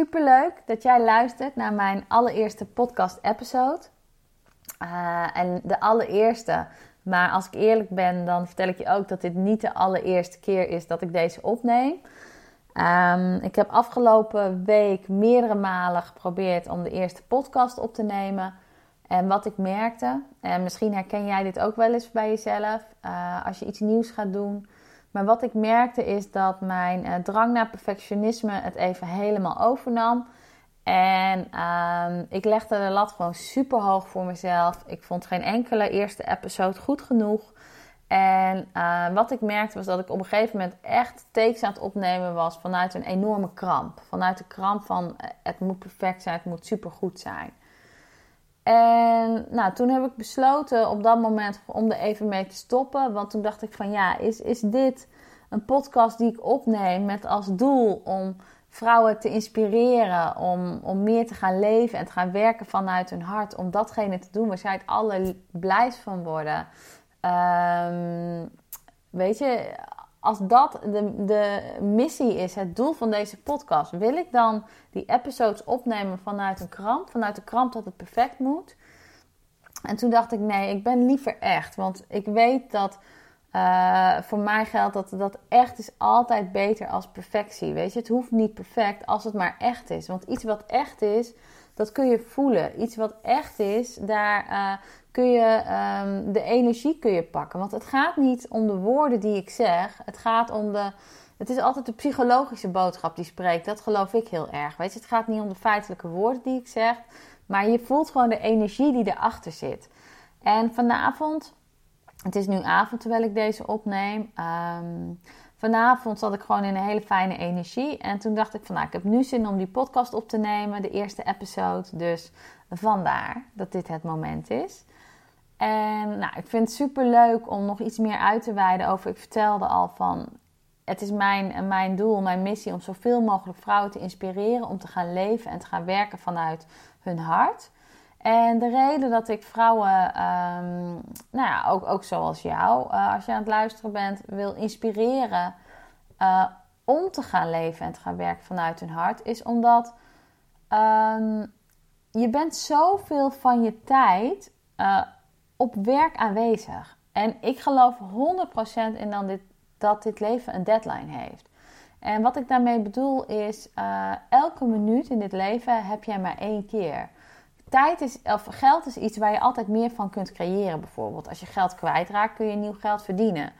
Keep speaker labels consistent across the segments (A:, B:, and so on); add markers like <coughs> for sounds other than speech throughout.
A: Superleuk dat jij luistert naar mijn allereerste podcast-episode. Uh, en de allereerste, maar als ik eerlijk ben, dan vertel ik je ook dat dit niet de allereerste keer is dat ik deze opneem. Um, ik heb afgelopen week meerdere malen geprobeerd om de eerste podcast op te nemen. En wat ik merkte, en misschien herken jij dit ook wel eens bij jezelf uh, als je iets nieuws gaat doen. Maar wat ik merkte is dat mijn uh, drang naar perfectionisme het even helemaal overnam. En um, ik legde de lat gewoon super hoog voor mezelf. Ik vond geen enkele eerste episode goed genoeg. En uh, wat ik merkte was dat ik op een gegeven moment echt takes aan het opnemen was vanuit een enorme kramp. Vanuit de kramp van eh, het moet perfect zijn, het moet super goed zijn. En nou, toen heb ik besloten op dat moment om er even mee te stoppen. Want toen dacht ik van ja, is, is dit een podcast die ik opneem met als doel om vrouwen te inspireren om, om meer te gaan leven en te gaan werken vanuit hun hart. Om datgene te doen waar zij het allerblijst van worden. Um, weet je, als dat de, de missie is, het doel van deze podcast, wil ik dan die episodes opnemen vanuit een kramp, vanuit de kramp dat het perfect moet. En toen dacht ik, nee, ik ben liever echt. Want ik weet dat uh, voor mij geldt dat dat echt is altijd beter als perfectie. Weet je, het hoeft niet perfect als het maar echt is. Want iets wat echt is, dat kun je voelen. Iets wat echt is, daar uh, kun je um, de energie kun je pakken. Want het gaat niet om de woorden die ik zeg. Het gaat om de. Het is altijd de psychologische boodschap die spreekt. Dat geloof ik heel erg. Weet je, het gaat niet om de feitelijke woorden die ik zeg. Maar je voelt gewoon de energie die erachter zit. En vanavond het is nu avond terwijl ik deze opneem. Um, vanavond zat ik gewoon in een hele fijne energie. En toen dacht ik van nou, ik heb nu zin om die podcast op te nemen. De eerste episode. Dus vandaar dat dit het moment is. En nou, ik vind het super leuk om nog iets meer uit te wijden over. Ik vertelde al van. Het is mijn, mijn doel, mijn missie om zoveel mogelijk vrouwen te inspireren om te gaan leven en te gaan werken vanuit hun hart. En de reden dat ik vrouwen, um, nou ja, ook, ook zoals jou, uh, als je aan het luisteren bent, wil inspireren uh, om te gaan leven en te gaan werken vanuit hun hart, is omdat um, je bent zoveel van je tijd uh, op werk aanwezig. En ik geloof 100% in dan dit, dat dit leven een deadline heeft. En wat ik daarmee bedoel is, elke minuut in dit leven heb jij maar één keer tijd is, of geld is iets waar je altijd meer van kunt creëren. Bijvoorbeeld, als je geld kwijtraakt, kun je nieuw geld verdienen.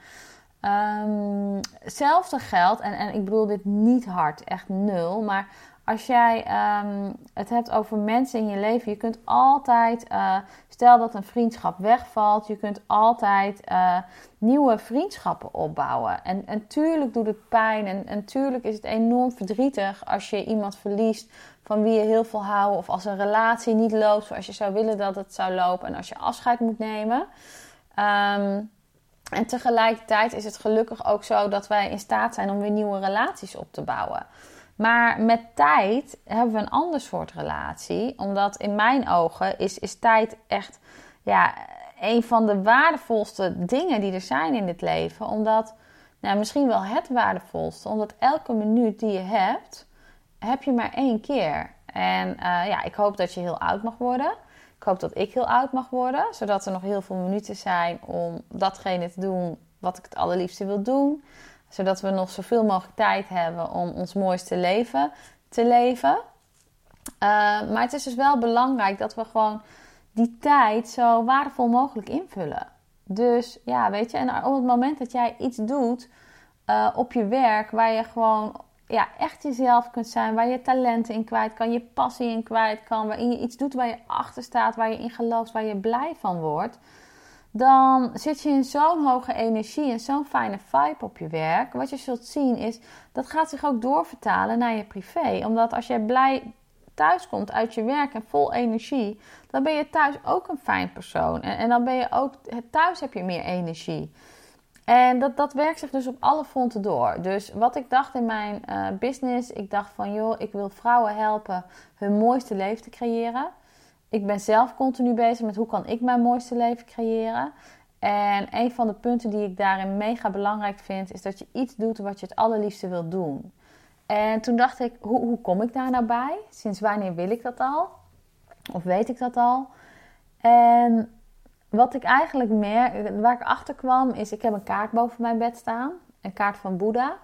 A: Um, zelfde geld, en, en ik bedoel dit niet hard, echt nul. Maar als jij um, het hebt over mensen in je leven, je kunt altijd, uh, stel dat een vriendschap wegvalt, je kunt altijd uh, nieuwe vriendschappen opbouwen. En, en tuurlijk doet het pijn en, en tuurlijk is het enorm verdrietig als je iemand verliest van wie je heel veel houdt. Of als een relatie niet loopt zoals je zou willen dat het zou lopen. En als je afscheid moet nemen. Um, en tegelijkertijd is het gelukkig ook zo dat wij in staat zijn om weer nieuwe relaties op te bouwen. Maar met tijd hebben we een ander soort relatie. Omdat in mijn ogen is, is tijd echt ja, een van de waardevolste dingen die er zijn in dit leven. Omdat, nou misschien wel het waardevolste. Omdat elke minuut die je hebt, heb je maar één keer. En uh, ja, ik hoop dat je heel oud mag worden. Ik hoop dat ik heel oud mag worden. Zodat er nog heel veel minuten zijn om datgene te doen wat ik het allerliefste wil doen. Zodat we nog zoveel mogelijk tijd hebben om ons mooiste leven te leven. Uh, maar het is dus wel belangrijk dat we gewoon die tijd zo waardevol mogelijk invullen. Dus ja, weet je, en op het moment dat jij iets doet uh, op je werk waar je gewoon ja, echt jezelf kunt zijn, waar je talenten in kwijt kan, je passie in kwijt kan, waarin je iets doet waar je achter staat, waar je in gelooft, waar je blij van wordt, dan zit je in zo'n hoge energie en zo'n fijne vibe op je werk. Wat je zult zien is, dat gaat zich ook doorvertalen naar je privé. Omdat als jij blij thuis komt uit je werk en vol energie, dan ben je thuis ook een fijn persoon. En, en dan ben je ook, thuis heb je meer energie. En dat, dat werkt zich dus op alle fronten door. Dus wat ik dacht in mijn uh, business, ik dacht van joh, ik wil vrouwen helpen hun mooiste leven te creëren. Ik ben zelf continu bezig met hoe kan ik mijn mooiste leven creëren. En een van de punten die ik daarin mega belangrijk vind, is dat je iets doet wat je het allerliefste wilt doen. En toen dacht ik, hoe, hoe kom ik daar nou bij? Sinds wanneer wil ik dat al? Of weet ik dat al? En wat ik eigenlijk meer, waar ik achter kwam, is ik heb een kaart boven mijn bed staan. Een kaart van Boeddha.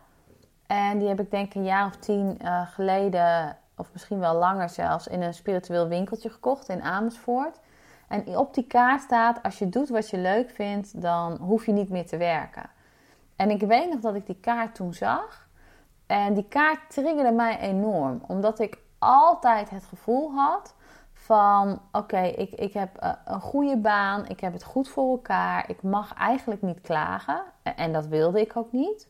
A: En die heb ik denk een jaar of tien uh, geleden, of misschien wel langer zelfs, in een spiritueel winkeltje gekocht in Amersfoort. En op die kaart staat, als je doet wat je leuk vindt, dan hoef je niet meer te werken. En ik weet nog dat ik die kaart toen zag. En die kaart triggerde mij enorm, omdat ik altijd het gevoel had van oké, ik, ik heb eh, een goede baan, ik heb het goed voor elkaar, ik mag eigenlijk niet klagen. En dat wilde ik ook niet.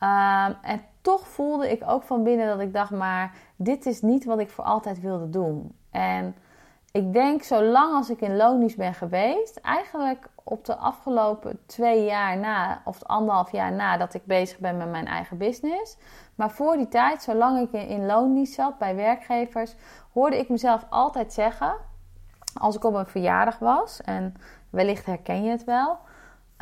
A: Um, en toch voelde ik ook van binnen dat ik dacht, maar dit is niet wat ik voor altijd wilde doen. En ik denk, zolang als ik in loondienst ben geweest, eigenlijk op de afgelopen twee jaar na, of anderhalf jaar na dat ik bezig ben met mijn eigen business. Maar voor die tijd, zolang ik in loondienst zat bij werkgevers, hoorde ik mezelf altijd zeggen, als ik op een verjaardag was, en wellicht herken je het wel,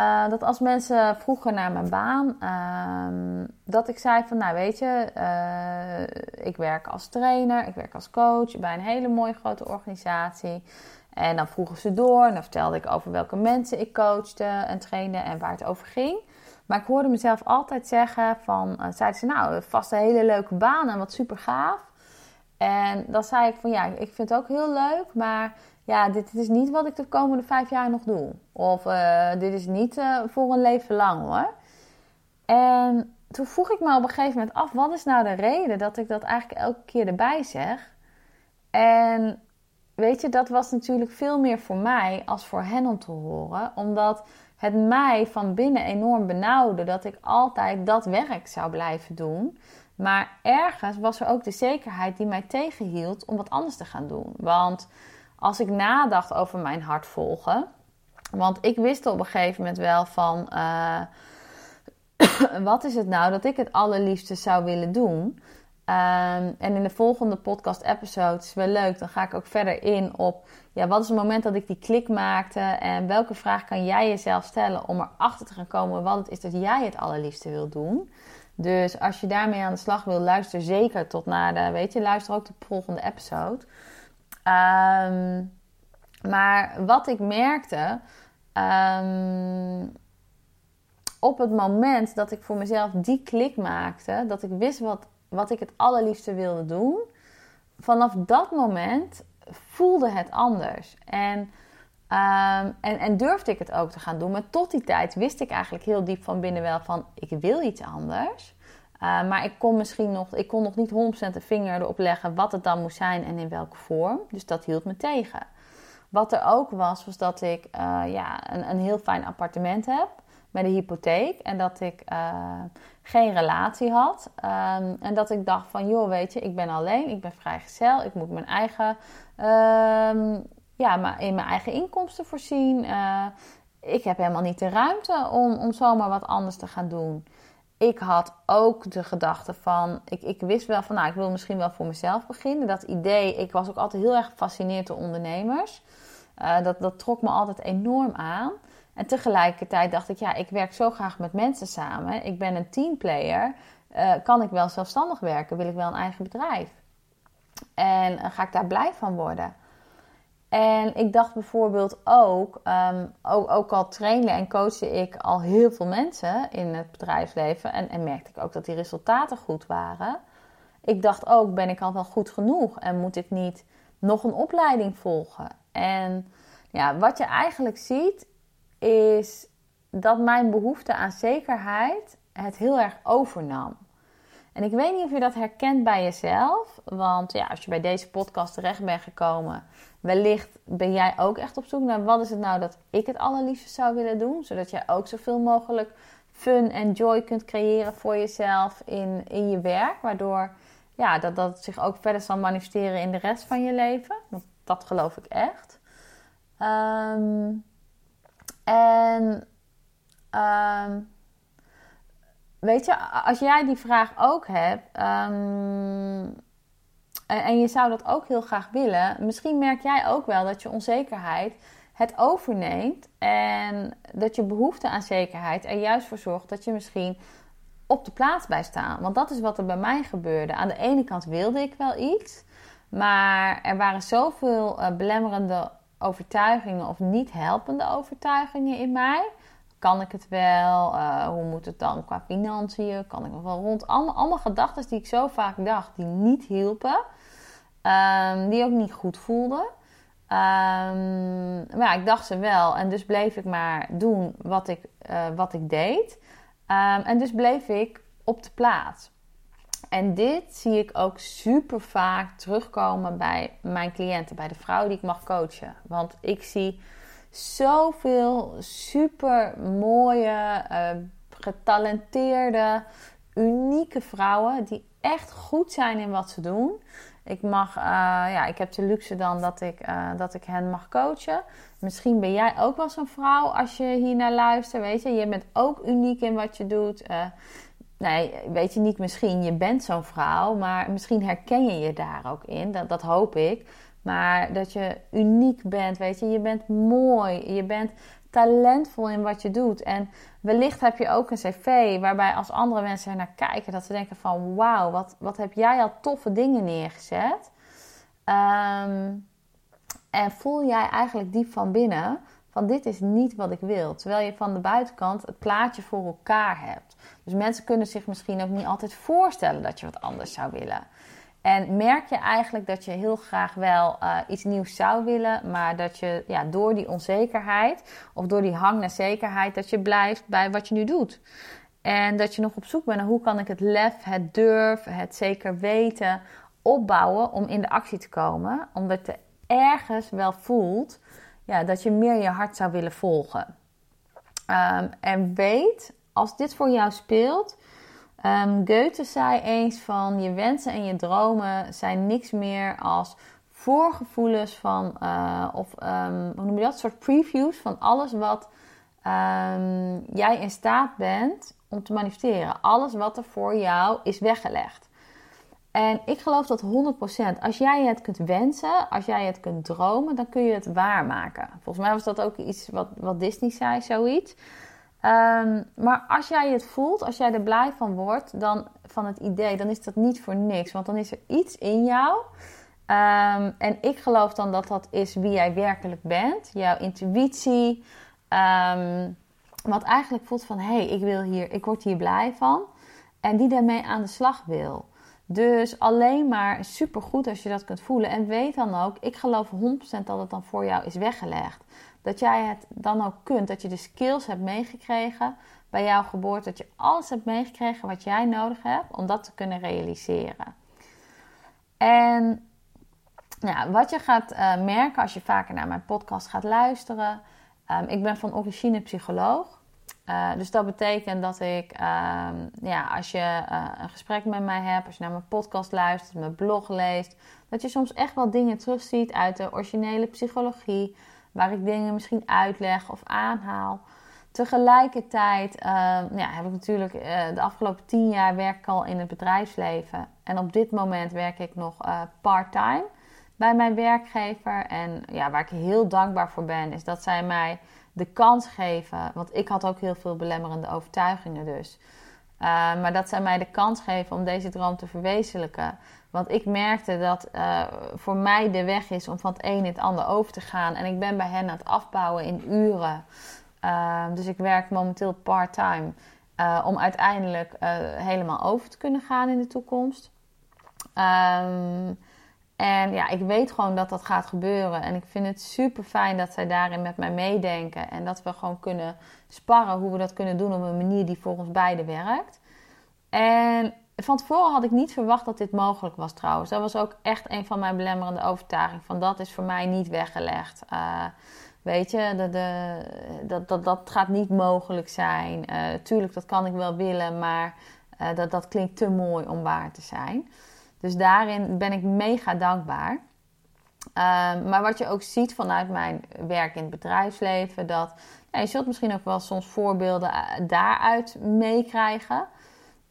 A: uh, dat als mensen vroegen naar mijn baan, uh, dat ik zei van, nou weet je, uh, ik werk als trainer, ik werk als coach bij een hele mooie grote organisatie. En dan vroegen ze door en dan vertelde ik over welke mensen ik coachte en trainde en waar het over ging. Maar ik hoorde mezelf altijd zeggen van, uh, zeiden ze nou, vast een hele leuke baan en wat super gaaf. En dan zei ik van ja, ik vind het ook heel leuk, maar ja, dit, is niet wat ik de komende vijf jaar nog doe. Of uh, dit is niet uh, voor een leven lang hoor. En toen vroeg ik me op een gegeven moment af, wat is nou de reden dat ik dat eigenlijk elke keer erbij zeg? En weet je, dat was natuurlijk veel meer voor mij als voor hen om te horen, omdat het mij van binnen enorm benauwde dat ik altijd dat werk zou blijven doen. Maar ergens was er ook de zekerheid die mij tegenhield om wat anders te gaan doen. Want als ik nadacht over mijn hart volgen. Want ik wist op een gegeven moment wel van. Uh, <coughs> wat is het nou dat ik het allerliefste zou willen doen? Um, en in de volgende podcast-episode is wel leuk. Dan ga ik ook verder in op. Ja, wat is het moment dat ik die klik maakte? En welke vraag kan jij jezelf stellen om erachter te gaan komen wat het is dat jij het allerliefste wil doen? Dus als je daarmee aan de slag wil, luister zeker tot naar de. Weet je, luister ook de volgende episode. Um, maar wat ik merkte. Um, op het moment dat ik voor mezelf die klik maakte, dat ik wist wat, wat ik het allerliefste wilde doen, vanaf dat moment voelde het anders. En, um, en, en durfde ik het ook te gaan doen. Maar tot die tijd wist ik eigenlijk heel diep van binnen wel van ik wil iets anders. Uh, maar ik kon misschien nog, ik kon nog niet 100% de vinger erop leggen wat het dan moest zijn en in welke vorm. Dus dat hield me tegen. Wat er ook was, was dat ik uh, ja, een, een heel fijn appartement heb met een hypotheek. En dat ik uh, geen relatie had. Um, en dat ik dacht van, joh, weet je, ik ben alleen, ik ben vrijgezel. Ik moet mijn eigen, um, ja, maar in mijn eigen inkomsten voorzien. Ik heb helemaal niet de ruimte om, om zomaar wat anders te gaan doen. Ik had ook de gedachte van, ik, ik wist wel van, nou, ik wil misschien wel voor mezelf beginnen. Dat idee, ik was ook altijd heel erg gefascineerd door ondernemers. Uh, dat, dat trok me altijd enorm aan. En tegelijkertijd dacht ik, ja, ik werk zo graag met mensen samen. Ik ben een teamplayer. Uh, kan ik wel zelfstandig werken? Wil ik wel een eigen bedrijf? En uh, ga ik daar blij van worden? En ik dacht bijvoorbeeld ook, um, ook, ook al trainde en coachte ik al heel veel mensen in het bedrijfsleven. En, en merkte ik ook dat die resultaten goed waren. Ik dacht ook, ben ik al wel goed genoeg? En moet ik niet nog een opleiding volgen? En ja, wat je eigenlijk ziet, is dat mijn behoefte aan zekerheid het heel erg overnam. En ik weet niet of je dat herkent bij jezelf. Want ja, als je bij deze podcast terecht bent gekomen, wellicht ben jij ook echt op zoek naar wat is het nou dat ik het allerliefste zou willen doen. Zodat jij ook zoveel mogelijk fun en joy kunt creëren voor jezelf in, in je werk. Waardoor ja, dat, dat zich ook verder zal manifesteren in de rest van je leven. Dat geloof ik echt. Ehm, en ehm, weet je, als jij die vraag ook hebt ehm, en, je zou dat ook heel graag willen, misschien merk jij ook wel dat je onzekerheid het overneemt en dat je behoefte aan zekerheid er juist voor zorgt dat je misschien op de plaats bij staan. Want dat is wat er bij mij gebeurde. Aan de ene kant wilde ik wel iets, maar er waren zoveel uh, belemmerende overtuigingen of niet helpende overtuigingen in mij. Kan ik het wel? Uh, hoe moet het dan qua financiën? Kan ik nog wel rond? Allemaal, allemaal gedachten die ik zo vaak dacht, die niet hielpen. Um, die ook niet goed voelden. Um, maar ja, ik dacht ze wel. En dus bleef ik maar doen wat ik, uh, wat ik deed. Um, en dus bleef ik op de plaats. En dit zie ik ook super vaak terugkomen bij mijn cliënten, bij de vrouwen die ik mag coachen. Want ik zie zoveel super mooie, uh, getalenteerde, unieke vrouwen die echt goed zijn in wat ze doen. Ik, mag, uh, ja, ik heb de luxe dan dat ik, uh, dat ik hen mag coachen. Misschien ben jij ook wel zo'n vrouw als je hier naar luistert. Weet je, je bent ook uniek in wat je doet. Nee, weet je niet misschien, je bent zo'n vrouw. Maar misschien herken je je daar ook in. Dat, dat hoop ik. Maar dat je uniek bent, weet je. Je bent mooi. Je bent talentvol in wat je doet. En wellicht heb je ook een cv waarbij als andere mensen er naar kijken, dat ze denken van wauw, wat, wat heb jij al toffe dingen neergezet. Um, en voel jij eigenlijk diep van binnen van dit is niet wat ik wil. Terwijl je van de buitenkant het plaatje voor elkaar hebt. Dus mensen kunnen zich misschien ook niet altijd voorstellen dat je wat anders zou willen. En merk je eigenlijk dat je heel graag wel uh, iets nieuws zou willen, maar dat je ja, door die onzekerheid of door die hang naar zekerheid, dat je blijft bij wat je nu doet. En dat je nog op zoek bent naar hoe kan ik het lef, het durf, het zeker weten opbouwen om in de actie te komen. Omdat je ergens wel voelt ja, dat je meer je hart zou willen volgen. Um, en weet, als dit voor jou speelt, Um, Goethe zei eens van je wensen en je dromen zijn niks meer als voorgevoelens van, uh, of um, hoe noem je dat, soort previews van alles wat um, jij in staat bent om te manifesteren. Alles wat er voor jou is weggelegd. En ik geloof dat 100%. Als jij het kunt wensen, als jij het kunt dromen, dan kun je het waarmaken. Volgens mij was dat ook iets wat, wat Disney zei, zoiets. Um, maar als jij het voelt, als jij er blij van wordt, dan van het idee, dan is dat niet voor niks. Want dan is er iets in jou. Um, en ik geloof dan dat dat is wie jij werkelijk bent. Jouw intuïtie. Um, wat eigenlijk voelt van, hé, hey, ik wil hier, ik word hier blij van. En die daarmee aan de slag wil. Dus alleen maar supergoed als je dat kunt voelen. En weet dan ook, ik geloof 100% dat het dan voor jou is weggelegd dat jij het dan ook kunt. Dat je de skills hebt meegekregen bij jouw geboorte. Dat je alles hebt meegekregen wat jij nodig hebt om dat te kunnen realiseren. En ja, wat je gaat uh, merken als je vaker naar mijn podcast gaat luisteren. Um, ik ben van origine psycholoog. Uh, dus dat betekent dat ik, um, ja, als je uh, een gesprek met mij hebt, als je naar mijn podcast luistert, mijn blog leest, dat je soms echt wel dingen terugziet uit de originele psychologie, waar ik dingen misschien uitleg of aanhaal. Tegelijkertijd uh, ja, heb ik natuurlijk uh, de afgelopen tien jaar werk ik al in het bedrijfsleven. En op dit moment werk ik nog uh, part-time bij mijn werkgever. En ja, waar ik heel dankbaar voor ben, is dat zij mij de kans geven. Want ik had ook heel veel belemmerende overtuigingen dus. maar dat zij mij de kans geven om deze droom te verwezenlijken. Want ik merkte dat uh, voor mij de weg is om van het een in het ander over te gaan. En ik ben bij hen aan het afbouwen in uren. Uh, dus ik werk momenteel part-time. Uh, om uiteindelijk helemaal over te kunnen gaan in de toekomst. Um, en ja, ik weet gewoon dat dat gaat gebeuren. En ik vind het super fijn dat zij daarin met mij meedenken. En dat we gewoon kunnen sparren hoe we dat kunnen doen op een manier die voor ons beiden werkt. En van tevoren had ik niet verwacht dat dit mogelijk was trouwens. Dat was ook echt een van mijn belemmerende overtuigingen. Van dat is voor mij niet weggelegd. Uh, weet je, de, dat, dat, dat gaat niet mogelijk zijn. Uh, tuurlijk, dat kan ik wel willen, maar uh, dat, dat klinkt te mooi om waar te zijn. Dus daarin ben ik mega dankbaar. Um, maar wat je ook ziet vanuit mijn werk in het bedrijfsleven, dat je zult misschien ook wel soms voorbeelden daaruit meekrijgen.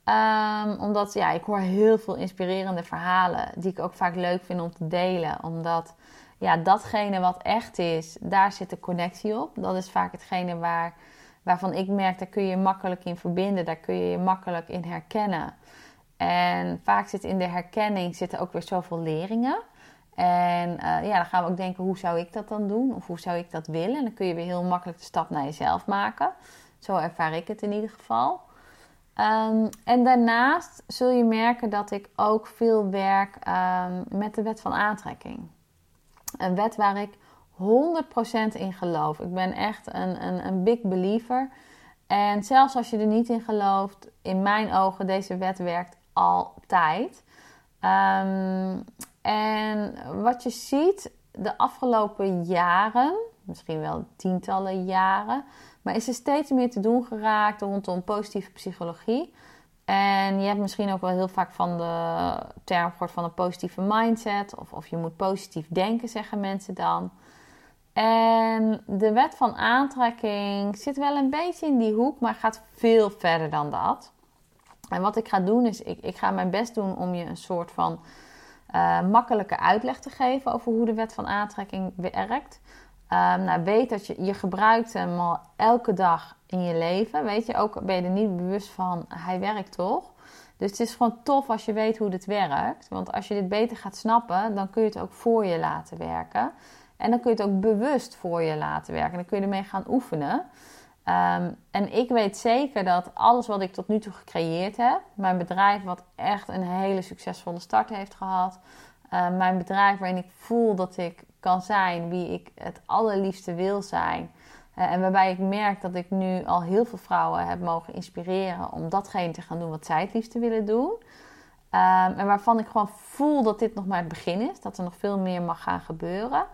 A: Um, omdat ja, ik hoor heel veel inspirerende verhalen die ik ook vaak leuk vind om te delen. Omdat ja, datgene wat echt is, daar zit de connectie op. Dat is vaak hetgene waar, waarvan ik merk, daar kun je je makkelijk in verbinden. Daar kun je je makkelijk in herkennen. En vaak zit in de herkenning zitten ook weer zoveel leringen. En uh, ja, dan gaan we ook denken, hoe zou ik dat dan doen? Of hoe zou ik dat willen? En dan kun je weer heel makkelijk de stap naar jezelf maken. Zo ervaar ik het in ieder geval. Um, en daarnaast zul je merken dat ik ook veel werk um, met de wet van aantrekking. Een wet waar ik 100% in geloof. Ik ben echt een, een, een big believer. En zelfs als je er niet in gelooft, in mijn ogen, deze wet werkt altijd. Um, en wat je ziet de afgelopen jaren, misschien wel tientallen jaren, maar is er steeds meer te doen geraakt rondom positieve psychologie. En je hebt misschien ook wel heel vaak van de term gehoord van een positieve mindset. Of, of je moet positief denken, zeggen mensen dan. En de wet van aantrekking zit wel een beetje in die hoek, maar gaat veel verder dan dat. En wat ik ga doen is, ik, ik ga mijn best doen om je een soort van uh, makkelijke uitleg te geven over hoe de wet van aantrekking werkt. Um, nou, weet dat je, je gebruikt hem al elke dag in je leven. Weet je, ook ben je er niet bewust van, hij werkt toch? Dus het is gewoon tof als je weet hoe dit werkt. Want als je dit beter gaat snappen, dan kun je het ook voor je laten werken. En dan kun je het ook bewust voor je laten werken. Dan kun je ermee gaan oefenen. Um, en ik weet zeker dat alles wat ik tot nu toe gecreëerd heb, mijn bedrijf wat echt een hele succesvolle start heeft gehad, uh, mijn bedrijf waarin ik voel dat ik kan zijn wie ik het allerliefste wil zijn. Uh, en waarbij ik merk dat ik nu al heel veel vrouwen heb mogen inspireren om datgene te gaan doen wat zij het liefste willen doen. Um, en waarvan ik gewoon voel dat dit nog maar het begin is, dat er nog veel meer mag gaan gebeuren.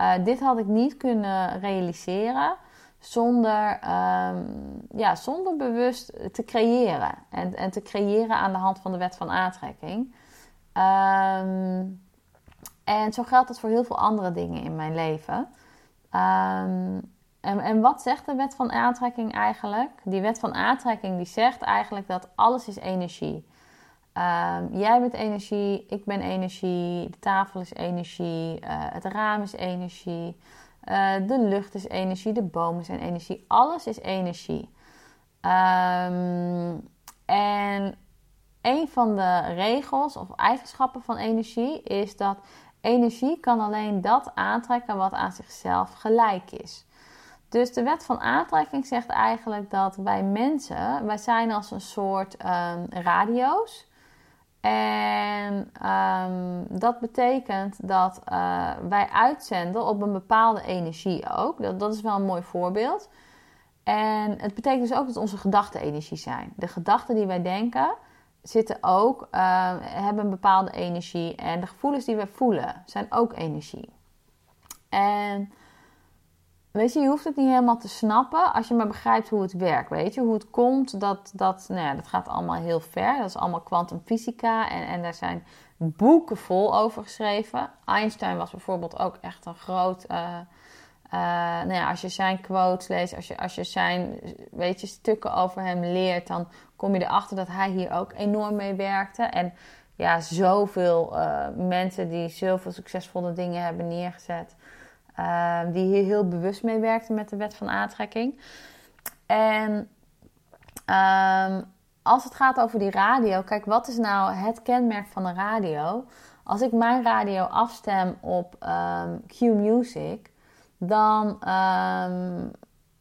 A: Uh, dit had ik niet kunnen realiseren zonder, um, ja, zonder bewust te creëren. En, en te creëren aan de hand van de wet van aantrekking. Um, en zo geldt dat voor heel veel andere dingen in mijn leven. Um, en, en wat zegt de wet van aantrekking eigenlijk? Die wet van aantrekking die zegt eigenlijk dat alles is energie. Um, jij bent energie, ik ben energie, de tafel is energie, uh, het raam is energie. Uh, de lucht is energie, de bomen zijn energie. Alles is energie. En een van de regels of eigenschappen van energie is dat energie kan alleen dat aantrekken wat aan zichzelf gelijk is. Dus de wet van aantrekking zegt eigenlijk dat wij mensen, wij zijn als een soort um, radio's. En um, dat betekent dat uh, wij uitzenden op een bepaalde energie ook. Dat, dat is wel een mooi voorbeeld. En het betekent dus ook dat onze gedachten energie zijn. De gedachten die wij denken zitten ook, uh, hebben een bepaalde energie. En de gevoelens die wij voelen zijn ook energie. En Weet je, je hoeft het niet helemaal te snappen als je maar begrijpt hoe het werkt. Weet je, hoe het komt, dat, dat, nou ja, dat gaat allemaal heel ver. Dat is allemaal kwantumfysica en, en daar zijn boeken vol over geschreven. Einstein was bijvoorbeeld ook echt een groot... Uh, nou ja, als je zijn quotes leest, als je, als je zijn weet je, stukken over hem leert, dan kom je erachter dat hij hier ook enorm mee werkte. En ja, zoveel uh, mensen die zoveel succesvolle dingen hebben neergezet. Uh, die hier heel bewust mee werkte met de wet van aantrekking. En um, als het gaat over die radio, kijk, wat is nou het kenmerk van een radio? Als ik mijn radio afstem op um, Q-Music, dan um,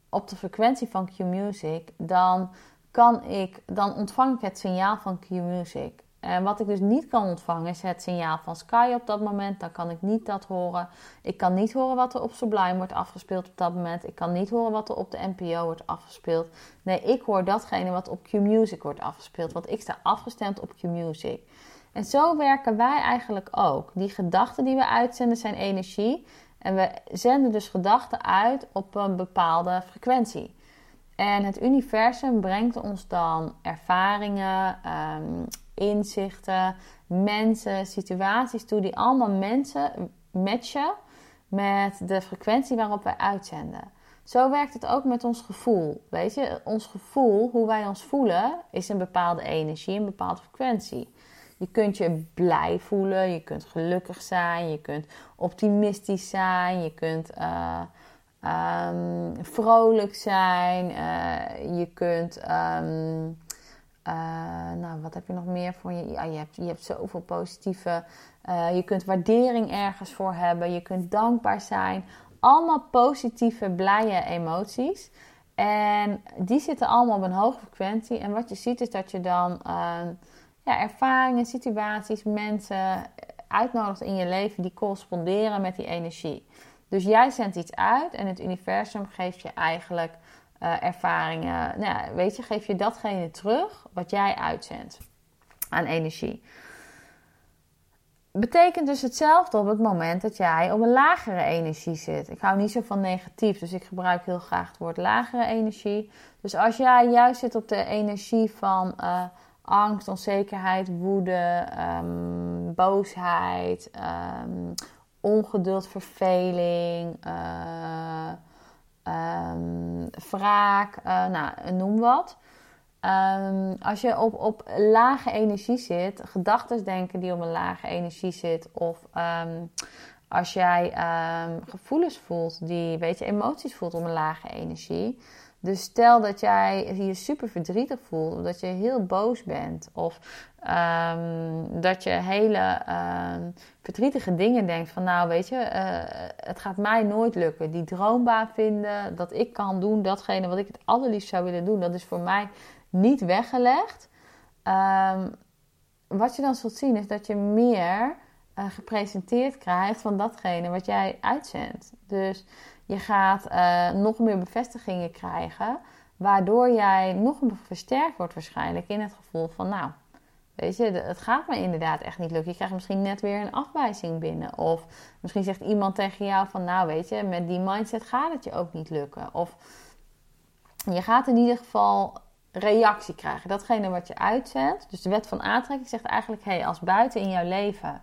A: op de frequentie van Q-Music, dan kan ik, dan ontvang ik het signaal van Q-Music. En wat ik dus niet kan ontvangen is het signaal van Sky op dat moment. Dan kan ik niet dat horen. Ik kan niet horen wat er op Sublime wordt afgespeeld op dat moment. Ik kan niet horen wat er op de NPO wordt afgespeeld. Nee, ik hoor datgene wat op Q-Music wordt afgespeeld. Want ik sta afgestemd op Q-Music. En zo werken wij eigenlijk ook. Die gedachten die we uitzenden zijn energie. En we zenden dus gedachten uit op een bepaalde frequentie. En het universum brengt ons dan ervaringen, um, inzichten, mensen, situaties toe die allemaal mensen matchen met de frequentie waarop wij uitzenden. Zo werkt het ook met ons gevoel. Weet je, ons gevoel, hoe wij ons voelen, is een bepaalde energie, een bepaalde frequentie. Je kunt je blij voelen, je kunt gelukkig zijn, je kunt optimistisch zijn, je kunt uh, um, vrolijk zijn, uh, je kunt. Um, uh, nou, wat heb je nog meer voor je? Ja, je, hebt, je hebt zoveel positieve. je kunt waardering ergens voor hebben, je kunt dankbaar zijn. Allemaal positieve, blije emoties. En die zitten allemaal op een hoge frequentie. En wat je ziet is dat je dan ja, ervaringen, situaties, mensen uitnodigt in je leven die corresponderen met die energie. Dus jij zendt iets uit en het universum geeft je eigenlijk uh, ervaringen. Nou, weet je, geef je datgene terug wat jij uitzendt aan energie. Betekent dus hetzelfde op het moment dat jij op een lagere energie zit. Ik hou niet zo van negatief, dus ik gebruik heel graag het woord lagere energie. Dus als jij juist zit op de energie van uh, angst, onzekerheid, woede, um, boosheid, um, ongeduld, verveling, uh, wraak, uh, nou, noem wat. Um, als je op, op lage energie zit, gedachten denken die op een lage energie zit, of um, als jij gevoelens voelt, die, weet je, emoties voelt op een lage energie, dus stel dat jij je super verdrietig voelt, of dat je heel boos bent, of um, dat je hele um, verdrietige dingen denkt van, nou weet je, uh, het gaat mij nooit lukken. Die droombaan vinden, dat ik kan doen datgene wat ik het allerliefst zou willen doen, dat is voor mij niet weggelegd. Um, wat je dan zult zien is dat je meer uh, gepresenteerd krijgt van datgene wat jij uitzendt. Dus je gaat uh, nog meer bevestigingen krijgen, waardoor jij nog versterkt wordt waarschijnlijk in het gevoel van, nou, weet je, het gaat me inderdaad echt niet lukken. Je krijgt misschien net weer een afwijzing binnen. Of misschien zegt iemand tegen jou van, nou, weet je, met die mindset gaat het je ook niet lukken. Of je gaat in ieder geval reactie krijgen. Datgene wat je uitzendt. Dus de wet van aantrekking zegt eigenlijk: hé, hey, als buiten in jouw leven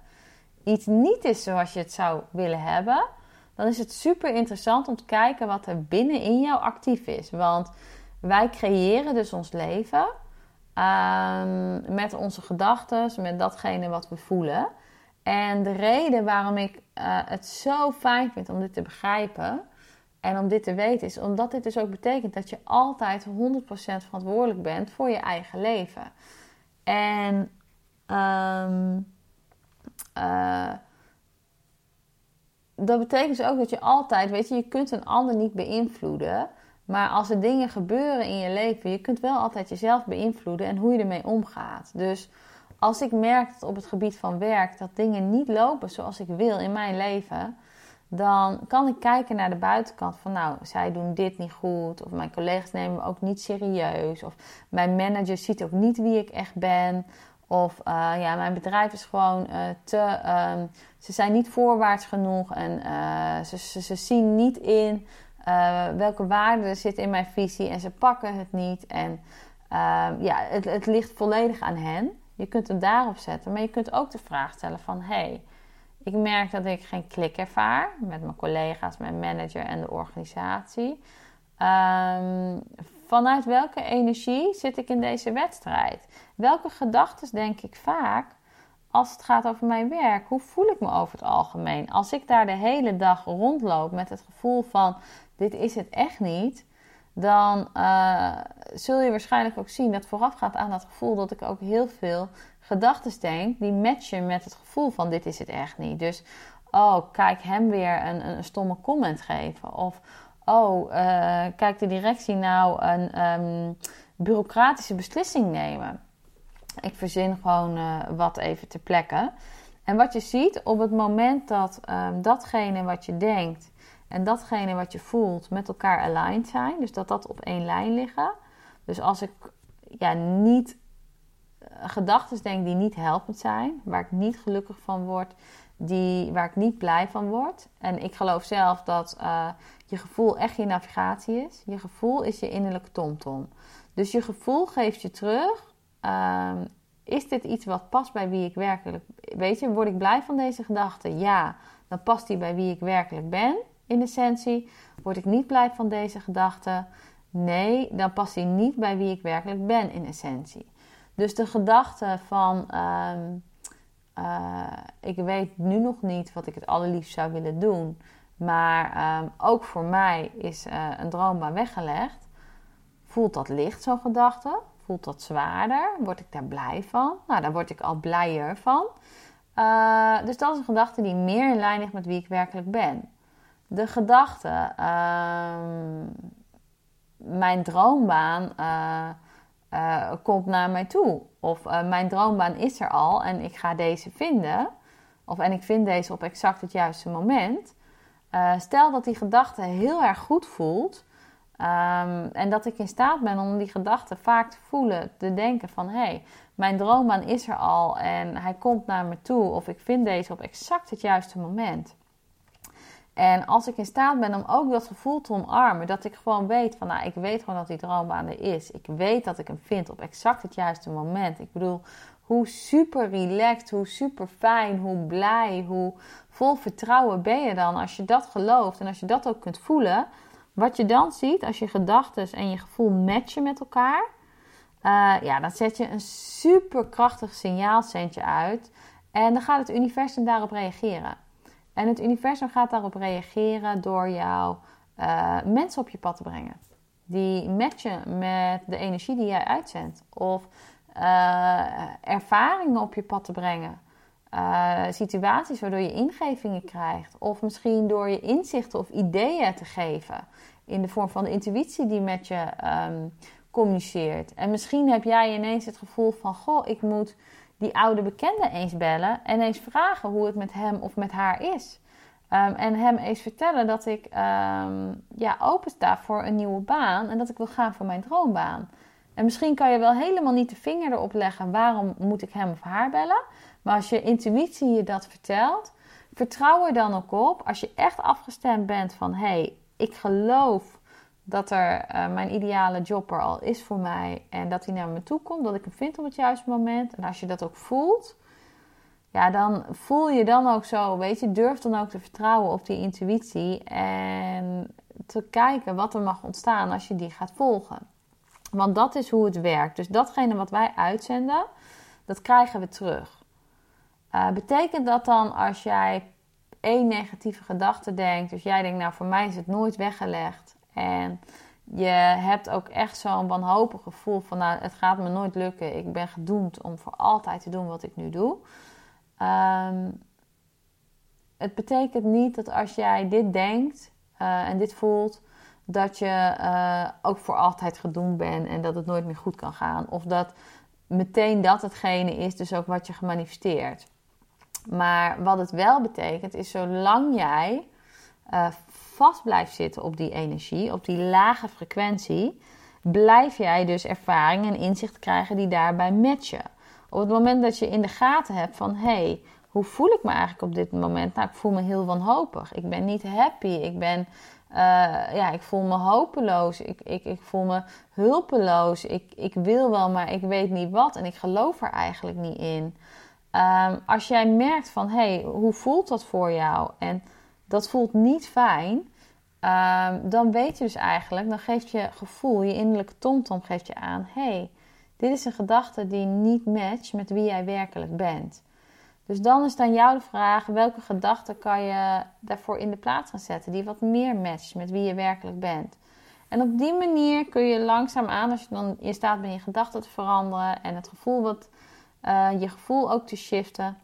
A: iets niet is zoals je het zou willen hebben, dan is het super interessant om te kijken wat er binnen in jou actief is. Want wij creëren dus ons leven um, met onze gedachten, met datgene wat we voelen. En de reden waarom ik uh, het zo fijn vind om dit te begrijpen en om dit te weten, is omdat dit dus ook betekent dat je altijd 100% verantwoordelijk bent voor je eigen leven. En um, uh, dat betekent dus ook dat je altijd, weet je, je kunt een ander niet beïnvloeden. Maar als er dingen gebeuren in je leven, je kunt wel altijd jezelf beïnvloeden en hoe je ermee omgaat. Dus als ik merk dat op het gebied van werk dat dingen niet lopen zoals ik wil in mijn leven, dan kan ik kijken naar de buitenkant van nou, zij doen dit niet goed, of mijn collega's nemen me ook niet serieus, of mijn manager ziet ook niet wie ik echt ben, of uh, ja, mijn bedrijf is gewoon uh, te. Um, ze zijn niet voorwaarts genoeg en ze, ze, ze, zien niet in welke waarde er zit in mijn visie en ze pakken het niet. En ehm, ja, het, het ligt volledig aan hen. Je kunt het daarop zetten, maar je kunt ook de vraag stellen van hey, ik merk dat ik geen klik ervaar met mijn collega's, mijn manager en de organisatie. Um, vanuit welke energie zit ik in deze wedstrijd? Welke gedachten denk ik vaak als het gaat over mijn werk? Hoe voel ik me over het algemeen? Als ik daar de hele dag rondloop met het gevoel van: dit is het echt niet, dan uh, zul je waarschijnlijk ook zien dat voorafgaat aan dat gevoel dat ik ook heel veel gedachten denk die matchen met het gevoel van: dit is het echt niet. Dus, oh, kijk hem weer een, een stomme comment geven. Of, oh, uh, kijk de directie nou een um, bureaucratische beslissing nemen. Ik verzin gewoon eh, wat even ter plekke. En wat je ziet op het moment dat ehm, datgene wat je denkt en datgene wat je voelt met elkaar aligned zijn, dus dat dat op één lijn liggen. Dus als ik ja, niet uh, gedachten denk die niet helpend zijn, waar ik niet gelukkig van word, die, waar ik niet blij van word. En ik geloof zelf dat uh, je gevoel echt je navigatie is. Je gevoel is je innerlijke tomtom. Dus je gevoel geeft je terug. Um, is dit iets wat past bij wie ik werkelijk Weet je, word ik blij van deze gedachte? Ja, dan past die bij wie ik werkelijk ben, in essentie. Word ik niet blij van deze gedachte? Nee, dan past die niet bij wie ik werkelijk ben, in essentie. Dus de gedachte van. Um, uh, ik weet nu nog niet wat ik het allerliefst zou willen doen. Maar um, ook voor mij is uh, een droombaan weggelegd. Voelt dat licht, zo'n gedachte? Voelt dat zwaarder? Word ik daar blij van? Nou, daar word ik al blijer van. Uh, dus dat is een gedachte die meer in lijn ligt met wie ik werkelijk ben. De gedachte, uh, mijn droombaan komt naar mij toe. Of mijn droombaan is er al en ik ga deze vinden. Of en ik vind deze op exact het juiste moment. stel dat die gedachte heel erg goed voelt Um, en dat ik in staat ben om die gedachten vaak te voelen, te denken van hé, hey, mijn droombaan is er al en hij komt naar me toe of ik vind deze op exact het juiste moment. En als ik in staat ben om ook dat gevoel te omarmen, dat ik gewoon weet van nou, ik weet gewoon dat die droombaan er is. Ik weet dat ik hem vind op exact het juiste moment. Ik bedoel, hoe super relaxed, hoe super fijn, hoe blij, hoe vol vertrouwen ben je dan als je dat gelooft en als je dat ook kunt voelen wat je dan ziet als je gedachten en je gevoel matchen met elkaar, uh, ja, dan zet je een super krachtig signaalcentje uit. En dan gaat het universum daarop reageren. En het universum gaat daarop reageren door jou uh, mensen op je pad te brengen. Die matchen met de energie die jij uitzendt. Of uh, ervaringen op je pad te brengen. Uh, situaties waardoor je ingevingen krijgt. Of misschien door je inzichten of ideeën te geven in de vorm van de intuïtie die met je um, communiceert. En misschien heb jij ineens het gevoel van: Goh, ik moet die oude bekende eens bellen en eens vragen hoe het met hem of met haar is. Um, en hem eens vertellen dat ik um, ja, opensta voor een nieuwe baan en dat ik wil gaan voor mijn droombaan. En misschien kan je wel helemaal niet de vinger erop leggen waarom moet ik hem of haar bellen. Maar als je intuïtie je dat vertelt, vertrouw er dan ook op. Als je echt afgestemd bent van hé, hey, ik geloof dat er uh, mijn ideale job er al is voor mij en dat hij naar me toe komt, dat ik hem vind op het juiste moment. En als je dat ook voelt, ja, dan voel je dan ook zo, weet je, durf dan ook te vertrouwen op die intuïtie en te kijken wat er mag ontstaan als je die gaat volgen. Want dat is hoe het werkt. Dus datgene wat wij uitzenden, dat krijgen we terug. Uh, betekent dat dan als jij één negatieve gedachte denkt. Dus jij denkt, nou voor mij is het nooit weggelegd. En je hebt ook echt zo'n wanhopig gevoel van, nou het gaat me nooit lukken. Ik ben gedoemd om voor altijd te doen wat ik nu doe. Um, het betekent niet dat als jij dit denkt uh, en dit voelt, dat je uh, ook voor altijd gedoemd bent en dat het nooit meer goed kan gaan. Of dat meteen dat hetgene is, dus ook wat je gemanifesteerd. Maar wat het wel betekent, is zolang jij uh, vast blijft zitten op die energie, op die lage frequentie, blijf jij dus ervaring en inzicht krijgen die daarbij matchen. Op het moment dat je in de gaten hebt van hé, hey, hoe voel ik me eigenlijk op dit moment? Nou, ik voel me heel wanhopig. Ik ben niet happy. Ik ben, uh, ja, ik voel me hopeloos. Ik, ik, ik voel me hulpeloos. Ik, ik wil wel, maar ik weet niet wat. En ik geloof er eigenlijk niet in. Um, als jij merkt van, hé, hey, hoe voelt dat voor jou? En dat voelt niet fijn, um, dan weet je dus eigenlijk, dan geeft je gevoel, je innerlijke tomtom geeft je aan, hey, dit is een gedachte die niet matcht met wie jij werkelijk bent. Dus dan is dan jouw vraag, welke gedachte kan je daarvoor in de plaats gaan zetten, die wat meer matcht met wie je werkelijk bent. En op die manier kun je langzaam aan, als je dan in staat bent je gedachten te veranderen en het gevoel wat uh, je gevoel ook te shiften.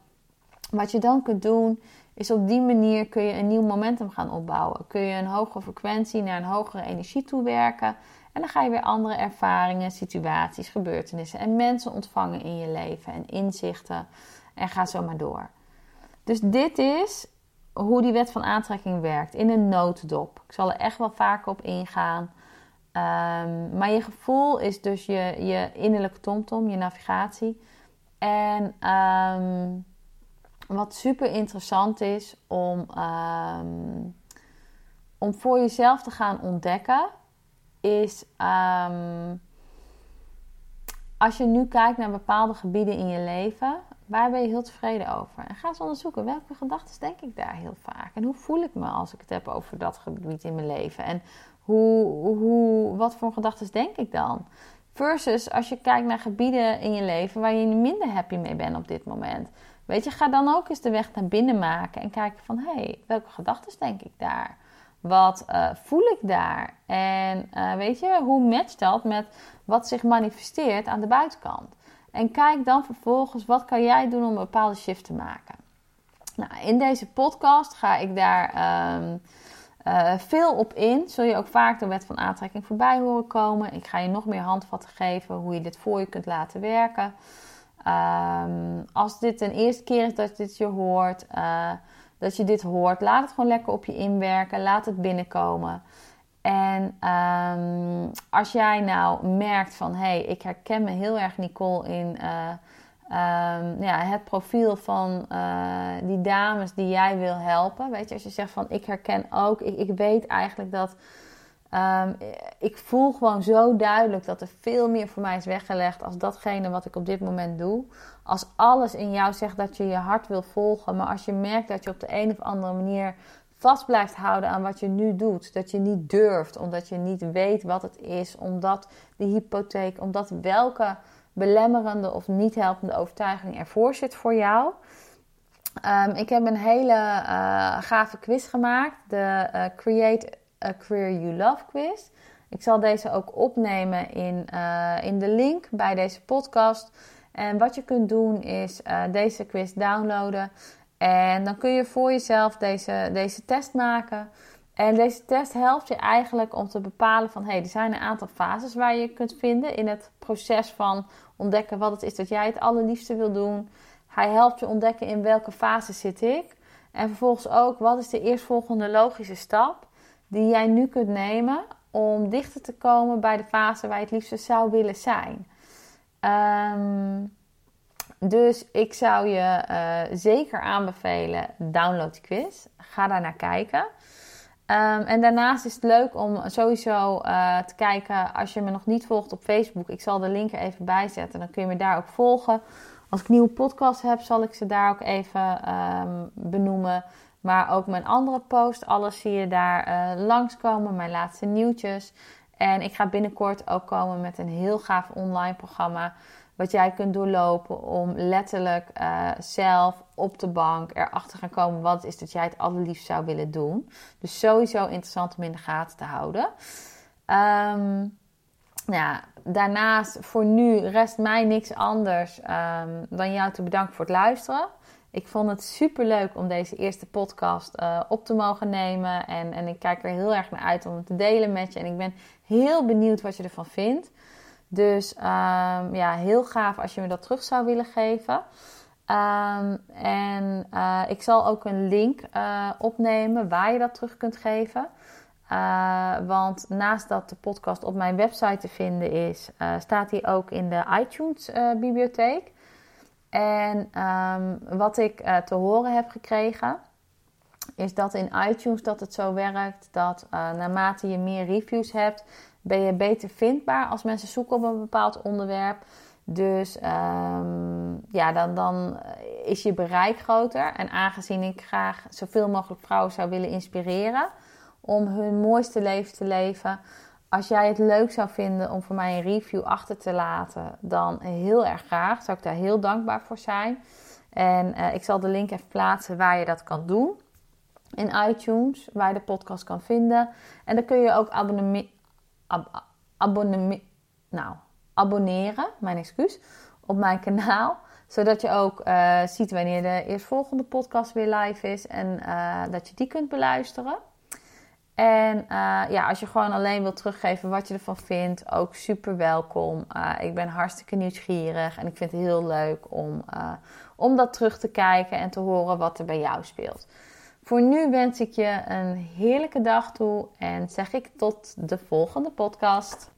A: Wat je dan kunt doen, is op die manier kun je een nieuw momentum gaan opbouwen. Kun je een hogere frequentie naar een hogere energie toewerken. En dan ga je weer andere ervaringen, situaties, gebeurtenissen en mensen ontvangen in je leven en inzichten. En ga zo maar door. Dus dit is hoe die wet van aantrekking werkt in een notendop. Ik zal er echt wel vaker op ingaan. Ehm, maar je gevoel is dus je, je innerlijke tomtom, je navigatie. En ehm, wat super interessant is om, ehm, om voor jezelf te gaan ontdekken, is als je nu kijkt naar bepaalde gebieden in je leven, waar ben je heel tevreden over? En ga eens onderzoeken welke gedachten denk ik daar heel vaak. En hoe voel ik me als ik het heb over dat gebied in mijn leven? En hoe, hoe, wat voor gedachten denk ik dan? Versus als je kijkt naar gebieden in je leven waar je minder happy mee bent op dit moment. Weet je, ga dan ook eens de weg naar binnen maken en kijken van hé, hey, welke gedachten denk ik daar? Wat uh, voel ik daar? En uh, weet je, hoe matcht dat met wat zich manifesteert aan de buitenkant? En kijk dan vervolgens wat kan jij doen om een bepaalde shift te maken. Nou, in deze podcast ga ik daar um, uh, veel op in. Zul je ook vaak de wet van aantrekking voorbij horen komen. Ik ga je nog meer handvatten geven hoe je dit voor je kunt laten werken. Um, als dit een eerste keer is dat dit je hoort, uh, dat je dit hoort, laat het gewoon lekker op je inwerken. Laat het binnenkomen. En um, als jij nou merkt van hé, hey, ik herken me heel erg Nicole in uh, ja, het profiel van uh, die dames die jij wil helpen. Weet je, als je zegt van ik herken ook, ik, ik weet eigenlijk dat. Um, ik voel gewoon zo duidelijk dat er veel meer voor mij is weggelegd als datgene wat ik op dit moment doe. Als alles in jou zegt dat je je hart wil volgen, maar als je merkt dat je op de een of andere manier vast blijft houden aan wat je nu doet. Dat je niet durft, omdat je niet weet wat het is, omdat de hypotheek, omdat welke belemmerende of niet helpende overtuiging ervoor zit voor jou. Um, ik heb een hele uh, gave quiz gemaakt, de uh, Create a Career You Love quiz. Ik zal deze ook opnemen in, uh, in de link bij deze podcast. En wat je kunt doen is deze quiz downloaden en dan kun je voor jezelf deze, deze test maken. En deze test helpt je eigenlijk om te bepalen van... hé, hey, er zijn een aantal fases waar je kunt vinden... in het proces van ontdekken wat het is dat jij het allerliefste wil doen. Hij helpt je ontdekken in welke fase zit ik. En vervolgens ook, wat is de eerstvolgende logische stap... die jij nu kunt nemen om dichter te komen bij de fase waar je het liefste zou willen zijn. Um, dus ik zou je uh, zeker aanbevelen, download die quiz. Ga daar naar kijken. Um, en daarnaast is het leuk om sowieso uh, te kijken als je me nog niet volgt op Facebook. Ik zal de link er even bij zetten. Dan kun je me daar ook volgen. Als ik nieuwe podcasts heb, zal ik ze daar ook even um, benoemen. Maar ook mijn andere post, alles zie je daar uh, langskomen. Mijn laatste nieuwtjes. En ik ga binnenkort ook komen met een heel gaaf online programma wat jij kunt doorlopen om letterlijk uh, zelf op de bank erachter gaan komen wat het is dat jij het allerliefst zou willen doen. Dus sowieso interessant om in de gaten te houden. Um, ja, daarnaast voor nu rest mij niks anders um, dan jou te bedanken voor het luisteren. Ik vond het super leuk om deze eerste podcast uh, op te mogen nemen. En, en ik kijk er heel erg naar uit om het te delen met je. En ik ben heel benieuwd wat je ervan vindt. Dus um, ja, heel gaaf als je me dat terug zou willen geven. Um, en uh, ik zal ook een link uh, opnemen waar je dat terug kunt geven. Want naast dat de podcast op mijn website te vinden is, staat hij ook in de iTunes bibliotheek. En um, wat ik te horen heb gekregen, is dat in iTunes dat het zo werkt dat naarmate je meer reviews hebt, ben je beter vindbaar als mensen zoeken op een bepaald onderwerp. Dus um, ja, dan, dan is je bereik groter. En aangezien ik graag zoveel mogelijk vrouwen zou willen inspireren om hun mooiste leven te leven. Als jij het leuk zou vinden om voor mij een review achter te laten, dan heel erg graag. Zou ik daar heel dankbaar voor zijn. En uh, ik zal de link even plaatsen waar je dat kan doen. In iTunes, waar je de podcast kan vinden. En dan kun je ook nou, abonneren, mijn excuus, op mijn kanaal. Zodat je ook uh, ziet wanneer de eerstvolgende podcast weer live is en uh, dat je die kunt beluisteren. En uh, ja, als je gewoon alleen wilt teruggeven wat je ervan vindt, ook super welkom. Uh, ik ben hartstikke nieuwsgierig en ik vind het heel leuk om, uh, om dat terug te kijken en te horen wat er bij jou speelt. Voor nu wens ik je een heerlijke dag toe en zeg ik tot de volgende podcast.